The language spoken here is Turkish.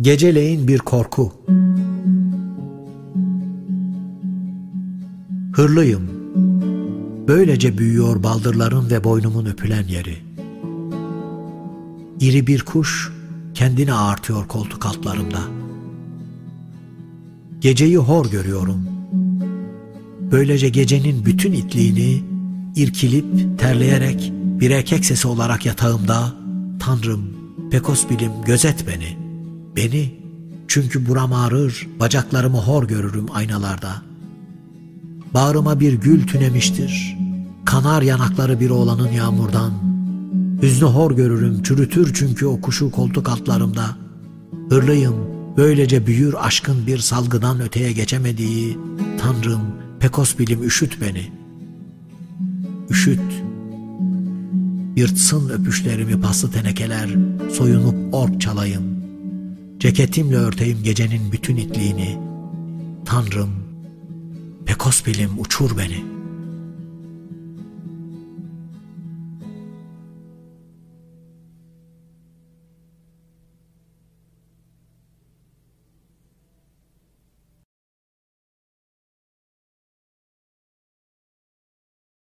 Geceleyin bir korku. Hırlıyım. Böylece büyüyor baldırların ve boynumun öpülen yeri. İri bir kuş kendini ağartıyor koltuk altlarımda. Geceyi hor görüyorum. Böylece gecenin bütün itliğini irkilip terleyerek bir erkek sesi olarak yatağımda Tanrım, Pekos bilim gözet beni.'' Beni, çünkü buram ağrır, bacaklarımı hor görürüm aynalarda. Bağrıma bir gül tünemiştir, kanar yanakları bir oğlanın yağmurdan. Hüznü hor görürüm, çürütür çünkü o kuşu koltuk altlarımda. Hırlıyım, böylece büyür aşkın bir salgıdan öteye geçemediği, Tanrım, pekos bilim üşüt beni. Üşüt, yırtsın öpüşlerimi paslı tenekeler, soyunup ork çalayım.'' Ceketimle örteyim gecenin bütün itliğini. Tanrım, Pekos bilim uçur beni.''